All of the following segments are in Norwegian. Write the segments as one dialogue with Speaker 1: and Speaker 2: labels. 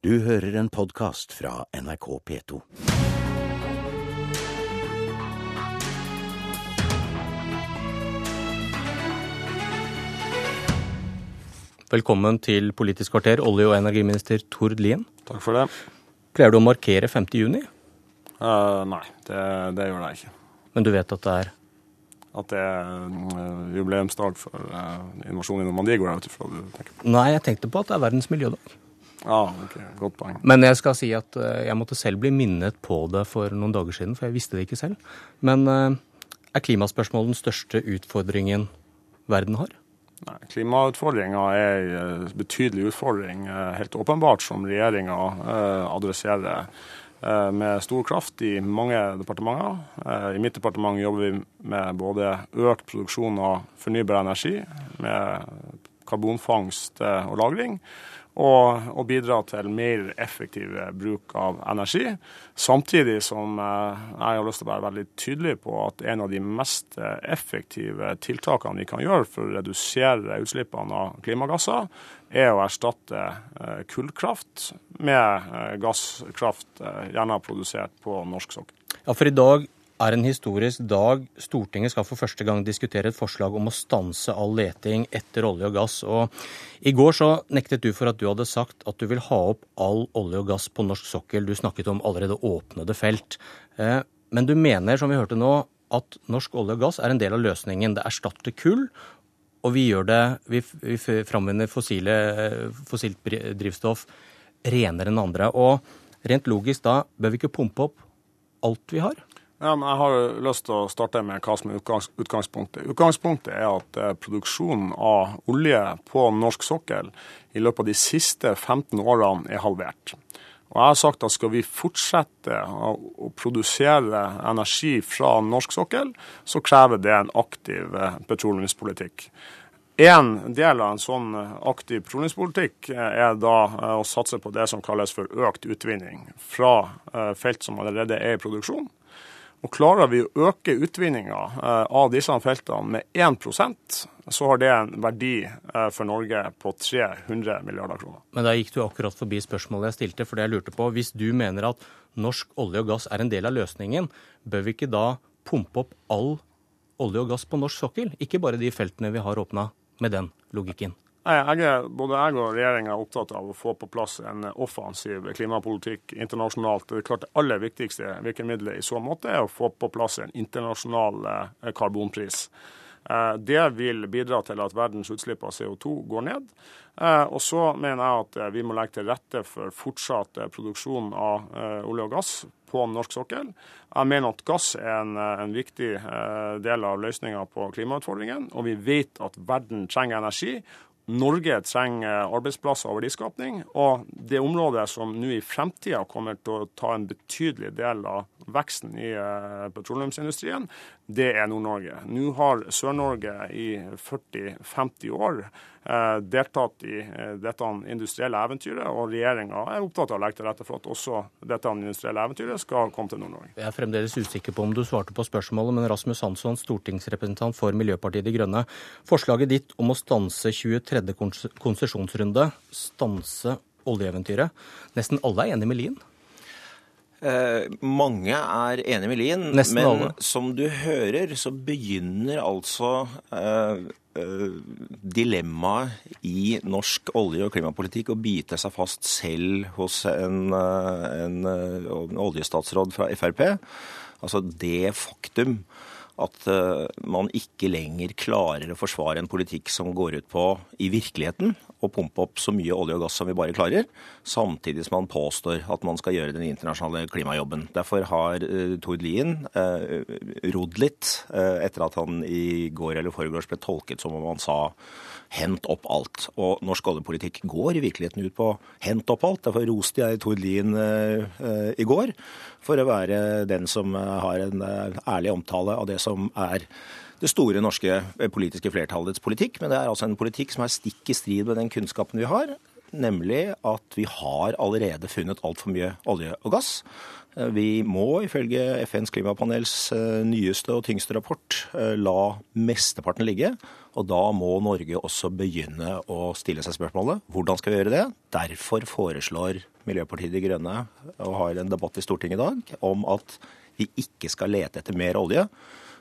Speaker 1: Du hører en podkast fra NRK P2.
Speaker 2: Velkommen til Politisk kvarter, olje- og energiminister Tord Lien.
Speaker 3: Takk for det.
Speaker 2: Pleier du å markere 5. juni?
Speaker 3: Uh, nei, det, det, gjør jeg ikke.
Speaker 2: Men du vet at det er
Speaker 3: At det er jubileumsdag for uh, invasjonen i Normandie, går jeg ut ifra du tenker på?
Speaker 2: Nei, jeg tenkte på at det er verdens miljødag.
Speaker 3: Ja, ah, ok, Godt poeng.
Speaker 2: Men jeg skal si at jeg måtte selv bli minnet på det for noen dager siden, for jeg visste det ikke selv. Men er klimaspørsmålet den største utfordringen verden har?
Speaker 3: Nei, Klimautfordringa er en betydelig utfordring, helt åpenbart, som regjeringa adresserer med stor kraft i mange departementer. I mitt departement jobber vi med både økt produksjon av fornybar energi, med karbonfangst og -lagring, og, og bidra til mer effektiv bruk av energi. Samtidig som jeg har lyst til å være veldig tydelig på at en av de mest effektive tiltakene vi kan gjøre for å redusere utslippene av klimagasser, er å erstatte kullkraft med gasskraft, gjerne produsert på norsk sokkel.
Speaker 2: Ja, for i dag er en historisk dag. Stortinget skal for første gang diskutere et forslag om å stanse all leting etter olje og gass. Og I går så nektet du for at du hadde sagt at du vil ha opp all olje og gass på norsk sokkel. Du snakket om allerede åpnede felt. Men du mener, som vi hørte nå, at norsk olje og gass er en del av løsningen. Det erstatter kull, og vi gjør det Vi, vi framvinner fossilt drivstoff renere enn andre. Og rent logisk da, bør vi ikke pumpe opp alt vi har?
Speaker 3: Ja, men Jeg har lyst til å starte med hva som er utgangspunktet. Utgangspunktet er at produksjonen av olje på norsk sokkel i løpet av de siste 15 årene er halvert. Og jeg har sagt at Skal vi fortsette å produsere energi fra norsk sokkel, så krever det en aktiv petroleumspolitikk. En del av en sånn aktiv petroleumspolitikk er da å satse på det som kalles for økt utvinning fra felt som allerede er i produksjon. Og Klarer vi å øke utvinninga av disse feltene med 1% så har det en verdi for Norge på 300 milliarder kroner.
Speaker 2: Men da gikk du akkurat forbi spørsmålet jeg stilte. for det jeg lurte på. Hvis du mener at norsk olje og gass er en del av løsningen, bør vi ikke da pumpe opp all olje og gass på norsk sokkel? Ikke bare de feltene vi har åpna, med den logikken.
Speaker 3: Jeg er, både jeg og regjeringa er opptatt av å få på plass en offensiv klimapolitikk internasjonalt. Det er klart det aller viktigste virkemidlet i så måte er å få på plass en internasjonal karbonpris. Det vil bidra til at verdens utslipp av CO2 går ned. Og så mener jeg at vi må legge til rette for fortsatt produksjon av olje og gass på norsk sokkel. Jeg mener at gass er en, en viktig del av løsninga på klimautfordringen. Og vi vet at verden trenger energi. Norge trenger arbeidsplasser og verdiskapning. Og det området som nå i fremtida kommer til å ta en betydelig del av veksten i petroleumsindustrien, det er Nord-Norge. Nå har Sør-Norge i 40-50 år deltatt i dette industrielle eventyret, og regjeringa er opptatt av å legge til rette for at også dette industrielle eventyret skal komme til Nord-Norge.
Speaker 2: Jeg er fremdeles usikker på om du svarte på spørsmålet, men Rasmus Hansson, stortingsrepresentant for Miljøpartiet De Grønne. Forslaget ditt om å stanse 23. konsesjonsrunde, stanse oljeeventyret. Nesten alle er enig med Lien?
Speaker 4: Eh, mange er enig med Lien,
Speaker 2: Nesten
Speaker 4: men
Speaker 2: alle.
Speaker 4: som du hører, så begynner altså eh, eh, dilemmaet i norsk olje- og klimapolitikk å bite seg fast selv hos en, en, en oljestatsråd fra Frp. Altså det faktum at man ikke lenger klarer å forsvare en politikk som går ut på i virkeligheten å pumpe opp så mye olje og gass som vi bare klarer, samtidig som man påstår at man skal gjøre den internasjonale klimajobben. Derfor har uh, Tord Lien eh, rodd litt eh, etter at han i går eller foregårs ble tolket som om han sa hent opp alt. Og norsk oljepolitikk går i virkeligheten ut på hent opp alt. Derfor roste jeg Tord Lien i går for å være den som har en ærlig omtale av det som er det store norske politiske flertallets politikk, men det er altså en politikk som er stikk i strid med den kunnskapen vi har, nemlig at vi har allerede funnet altfor mye olje og gass. Vi må ifølge FNs klimapanels nyeste og tyngste rapport la mesteparten ligge. Og da må Norge også begynne å stille seg spørsmålet hvordan skal vi gjøre det? Derfor foreslår Miljøpartiet De Grønne og har en debatt i Stortinget i dag om at vi ikke skal lete etter mer olje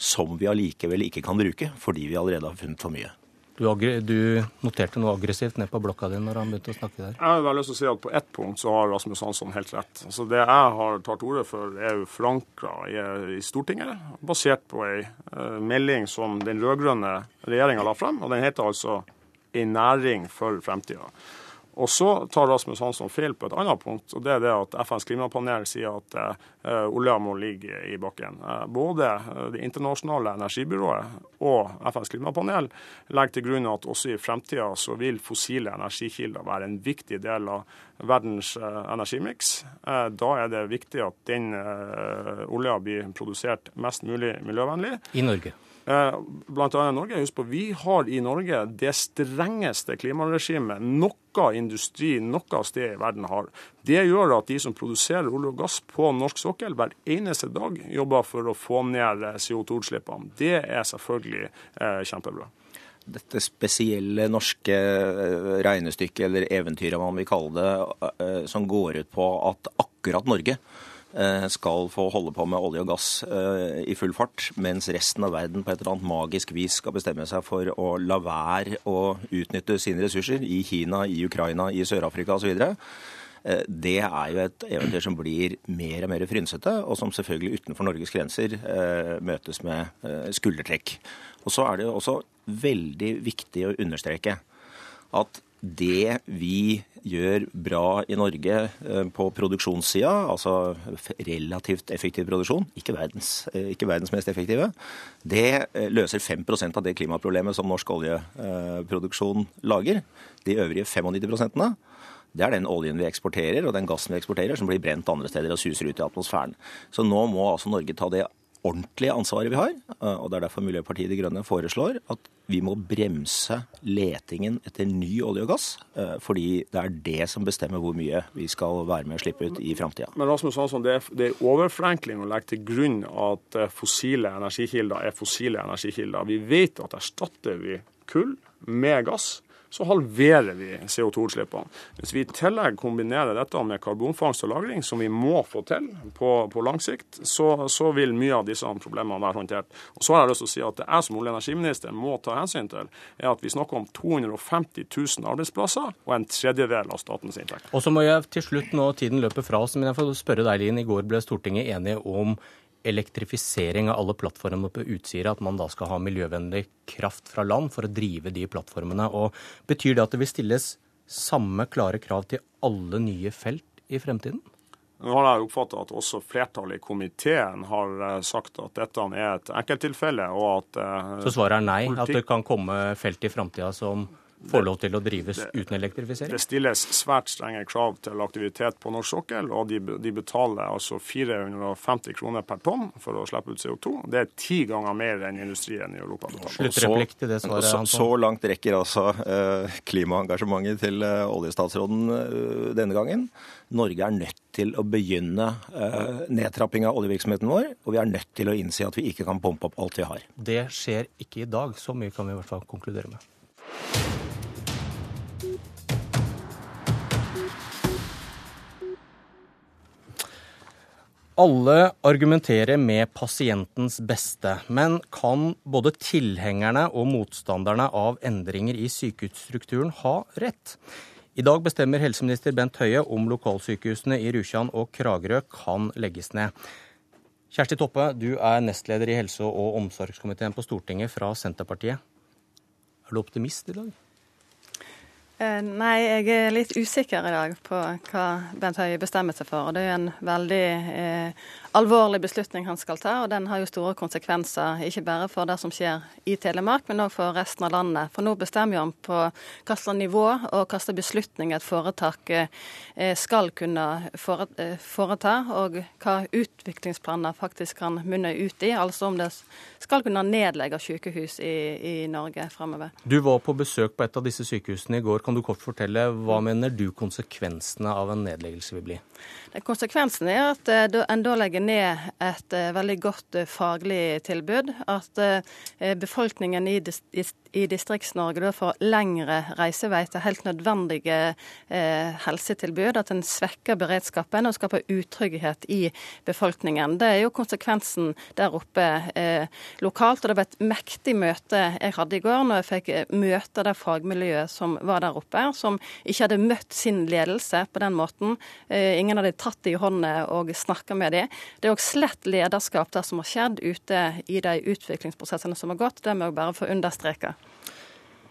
Speaker 4: som vi allikevel ikke kan bruke fordi vi allerede har funnet for mye.
Speaker 2: Du, du, noterte noe aggressivt ned på blokka di når han begynte å snakke der.
Speaker 3: Jeg har bare lyst til å si at På ett punkt så har Rasmus Hansson helt rett. Altså Det jeg har tatt ordet for, er jo forankra i, i, Stortinget, basert på ei uh, melding som den rød-grønne regjeringa la frem. og Den heter altså 'En næring for fremtida'. Og så tar Rasmus Hansson feil på et annet punkt, og det er det at FNs klimapanel sier at uh, olja må ligge i bakken. Uh, både eh, Det internasjonale energibyrået og FNs klimapanel legger til grunn at også i fremtida så vil fossile energikilder være en viktig del av verdens uh, energimiks. Eh, da er det viktig at den eh, olja blir produsert mest mulig miljøvennlig.
Speaker 2: I Norge.
Speaker 3: Eh, blant annet Norge. Husk på, Vi har i Norge det strengeste klimaregimet noe industri noe sted i verden har. Det gjør at de som produserer olje og gass på norsk sokkel hver eneste dag, jobber for å få ned eh, CO2-utslippene. Det er selvfølgelig eh, kjempebra.
Speaker 4: Dette spesielle norske regnestykket, eller eventyret man vil kalle det, som går ut på at akkurat Norge Eh, skal få holde på med olje og gass eh, i full fart, mens resten av verden på et eller annet magisk vis skal bestemme seg for å la være å utnytte sine ressurser i Kina, i Ukraina, i Sør-Afrika osv. Eh, det er jo et eventyr som blir mer og mer frynsete, og som selvfølgelig utenfor Norges grenser møtes med skuldertrekk. Og så er det jo også veldig viktig å understreke at det vi gjør bra i Norge eh, på produksjonssida, altså relativt effektiv produksjon, ikke verdens, eh, ikke verdens mest effektive, det eh, løser 5% av det klimaproblemet som norsk oljeproduksjon lager. De øvrige 95% det er den oljen vi eksporterer og den gassen vi eksporterer som blir brent andre steder og suser ut i atmosfæren. Så nå må altså Norge ta det ordentlige ansvaret vi har. og Det er derfor Miljøpartiet De Grønne foreslår at vi må bremse letingen etter ny olje og gass. Eh, fordi det er det som bestemmer hvor mye vi skal være med å slippe ut i framtida.
Speaker 3: Men Rasmus Hansson, det er, det er overforenkling å legge til grunn at eh, fossile energikilder er fossile energikilder. Vi vet at erstatter vi kull med gass, så halverer vi CO2-utslippene. Hvis vi i tillegg kombinerer dette med karbonfangst og -lagring, som vi må få til på, på lang sikt, så, så, vil mye av disse problemene være håndtert. Og så har jeg lyst til å si at Det jeg som olje- og energiminister må ta hensyn til, er at vi snakker om 250 000 arbeidsplasser og en tredjedel av statens inntekt.
Speaker 2: Og så må jeg til slutt, nå tiden løper fra oss, men jeg får spørre deg, Lien. I går ble Stortinget enige om elektrifisering av alle plattformene på Utsira, at man da skal ha miljøvennlig kraft fra land for å drive de plattformene. Og Betyr det at det vil stilles samme klare krav til alle nye felt i fremtiden?
Speaker 3: Nå har jeg oppfatta at også flertallet i komiteen har eh, sagt at dette er et enkelttilfelle. og at...
Speaker 2: Eh, Så svaret er nei? At det kan komme felt i framtida som får lov til å drives det, uten elektrifisering?
Speaker 3: Det stilles svært strenge krav til aktivitet på norsk sokkel, og de, de, betaler altså 450 kroner per tonn for å slippe ut CO2. Det er ti ganger mer enn industrien i Europa.
Speaker 2: Sluttreplikk til det svaret,
Speaker 4: så, så, langt rekker altså eh, klimaengasjementet til eh, oljestatsråden eh, denne gangen. Norge er nødt til å begynne eh, nedtrapping av oljevirksomheten vår, og vi er nødt til å innse at vi ikke kan pumpe opp alt vi har.
Speaker 2: Det skjer ikke i dag. Så mye kan vi i hvert fall konkludere med. Alle argumenterer med pasientens beste, men kan både tilhengerne og motstanderne av endringer i sykehusstrukturen ha rett? I dag bestemmer helseminister Bent Høie om lokalsykehusene i Rjukan og Kragerø kan legges ned. Kjersti Toppe, du er nestleder i helse- og omsorgskomiteen på Stortinget fra Senterpartiet. Er du optimist i dag?
Speaker 5: Eh, nei, jeg er litt usikker i dag på hva Bent Høie bestemmer seg for. Det er jo en veldig eh, alvorlig beslutning han skal ta, og den har jo store konsekvenser. Ikke bare for det som skjer i Telemark, men òg for resten av landet. For nå bestemmer han på hva slags nivå og hva slags beslutning et foretak eh, skal kunne eh, foreta, og hva utviklingsplaner faktisk kan munne ut i. Altså om det skal kunne nedlegge sykehus i, i Norge fremover.
Speaker 2: Du var på besøk på et av disse sykehusene i går. Kan du kort fortelle hva mener du konsekvensene av en nedleggelse vil bli?
Speaker 5: Konsekvensen er at eh, en da legger ned et eh, veldig godt eh, faglig tilbud. At befolkningen i i Distrikts-Norge får lengre reisevei til helt nødvendige eh, helsetilbud. At en svekker beredskapen og skaper utrygghet i befolkningen. Det er jo konsekvensen der oppe eh, lokalt. og Det var et mektig møte jeg hadde i går, når jeg fikk møte det fagmiljøet som var der oppe, som ikke hadde møtt sin ledelse på den måten. Eh, ingen hadde tatt det i hånda og snakka med dem. Det er òg slett lederskap der som har skjedd ute i de utviklingsprosessene som har gått. Det må jeg bare få understreke.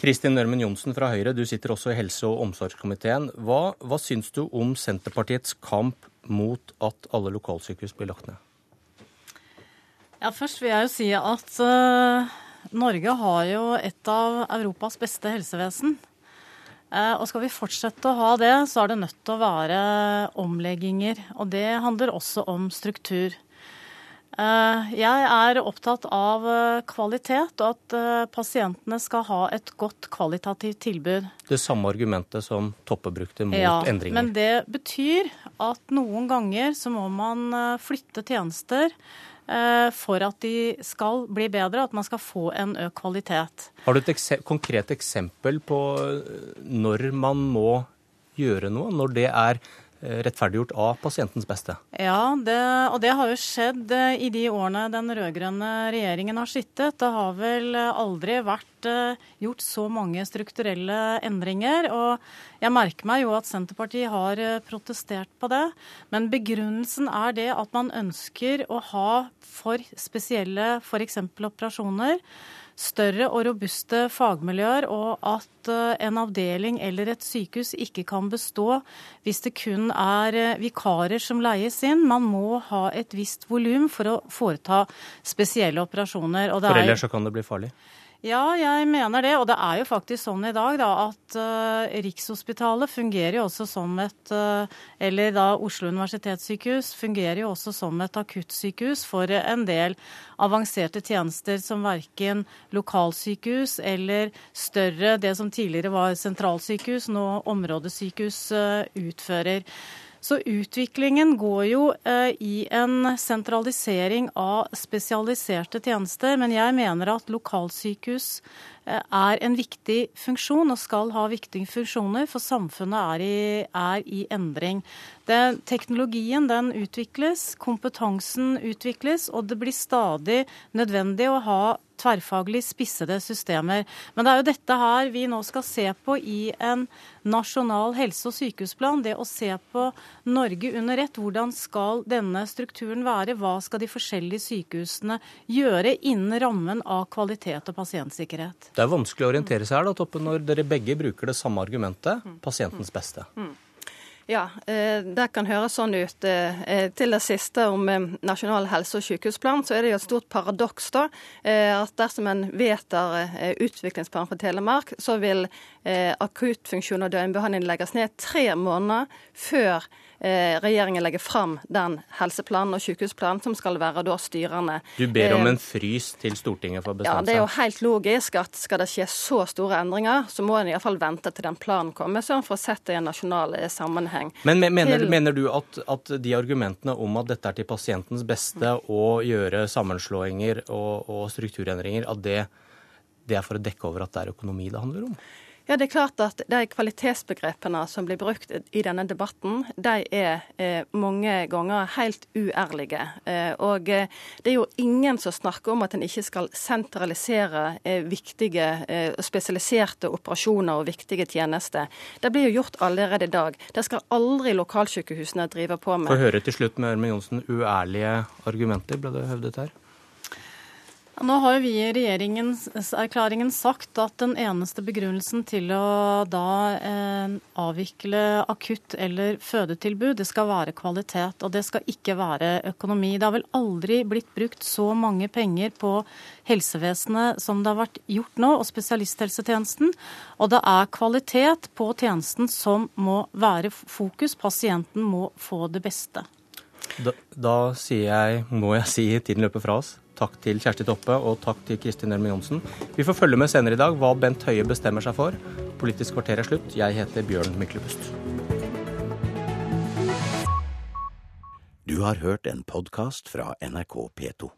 Speaker 2: Kristin Ørmen Johnsen fra Høyre, du sitter også i helse- og omsorgskomiteen. Hva, hva syns du om Senterpartiets kamp mot at alle lokalsykehus blir lagt ned?
Speaker 6: Ja, Først vil jeg jo si at uh, Norge har jo et av Europas beste helsevesen. Uh, og skal vi fortsette å ha det, så er det nødt til å være omlegginger. Og det handler også om struktur. Uh, jeg er opptatt av kvalitet, og at pasientene skal ha et godt kvalitativt tilbud.
Speaker 2: Det samme argumentet som Toppe brukte mot
Speaker 6: ja,
Speaker 2: endringer.
Speaker 6: Men det betyr at noen ganger så må man flytte tjenester Eh, for at de skal bli bedre, at man skal få en økt kvalitet.
Speaker 2: Har du et ekse konkret eksempel på eh, når man må gjøre noe, når det er eh, rettferdiggjort av pasientens beste?
Speaker 6: Ja, det, og det har jo skjedd i de årene den rød-grønne regjeringen har sittet. Det har vel aldri vært gjort så mange strukturelle endringer. Og jeg merker meg jo at Senterpartiet har eh, protestert på det. Men begrunnelsen er det at man ønsker å ha for spesielle f.eks. operasjoner større og robuste fagmiljøer, og at eh, en avdeling eller et sykehus ikke kan bestå hvis det kun er eh, vikarer som leies inn. Man må ha et visst volum for å foreta spesielle operasjoner.
Speaker 2: for ellers så kan det bli farlig?
Speaker 6: Ja, jeg mener det. Og det er jo faktisk sånn i dag da, at uh, Rikshospitalet fungerer jo også som et uh, Eller da Oslo universitetssykehus fungerer jo også som et akuttsykehus for en del avanserte tjenester som verken lokalsykehus eller større, det som tidligere var sentralsykehus, nå områdesykehus, uh, utfører. Så utviklingen går jo eh, i en sentralisering av spesialiserte tjenester. Men jeg mener at lokalsykehus eh, er en viktig funksjon og skal ha viktige funksjoner, for samfunnet er i, er i endring. Den, teknologien den utvikles, kompetansen utvikles, og det blir stadig nødvendig å ha tverrfaglig spissede systemer. Men det er jo dette her vi nå skal se på i en nasjonal helse- og sykehusplan. Det å se på Norge under ett. Hvordan skal denne strukturen være? Hva skal de forskjellige sykehusene gjøre innen rammen av kvalitet og pasientsikkerhet?
Speaker 2: Det er vanskelig å orientere seg her da, Toppe, når dere begge bruker det samme argumentet, pasientens beste. Mm.
Speaker 5: Ja, eh, det kan høres sånn ut. Eh, eh, til det siste om nasjonal helse- og sykehusplan, så er det jo et stort paradoks da, at dersom en vedtar utviklingsplan for Telemark, så vil akuttfunksjon og døgnbehandling legges ned tre måneder før regjeringen legger fram den helseplanen og sykehusplanen som skal være da styrende.
Speaker 2: Du ber om eh, en frys til Stortinget for å bestemme
Speaker 5: seg? Ja, det er jo helt logisk at skal det skje så store endringer, så må en iallfall vente til den planen kommer, så en får sett det i en nasjonal eh, sammenheng.
Speaker 2: Men mener, til... mener du at, at, de argumentene om at dette er til pasientens beste å gjøre sammenslåinger og, og strukturendringer, at det, det er for å dekke over at det er økonomi det handler om?
Speaker 5: Ja, det er klart at De kvalitetsbegrepene som blir brukt i denne debatten, de er eh, mange ganger helt uærlige. Eh, og eh, Det er jo ingen som snakker om at en ikke skal sentralisere eh, viktige eh, spesialiserte operasjoner og viktige tjenester. Det blir jo gjort allerede i dag. Det skal aldri lokalsykehusene drive på med.
Speaker 2: Få høre til slutt med Ørmen Johnsen. Uærlige argumenter ble det høvdet her?
Speaker 6: Nå har vi i regjeringserklæringen sagt at den eneste begrunnelsen til å da eh, avvikle akutt- eller fødetilbud, det skal være kvalitet. Og det skal ikke være økonomi. Det har vel aldri blitt brukt så mange penger på helsevesenet som det har vært gjort nå, og spesialisthelsetjenesten. Og det er kvalitet på tjenesten som må være fokus. Pasienten må få det beste.
Speaker 2: Da, da sier jeg, må jeg si, tiden løper fra oss. Takk til Kjersti Toppe og takk til Kristin Ørmen Johnsen. Vi får følge med senere i dag hva Bent Høie bestemmer seg for. Politisk kvarter er slutt. Jeg heter Bjørn Myklebust.
Speaker 1: Du har hørt en podkast fra NRK P2.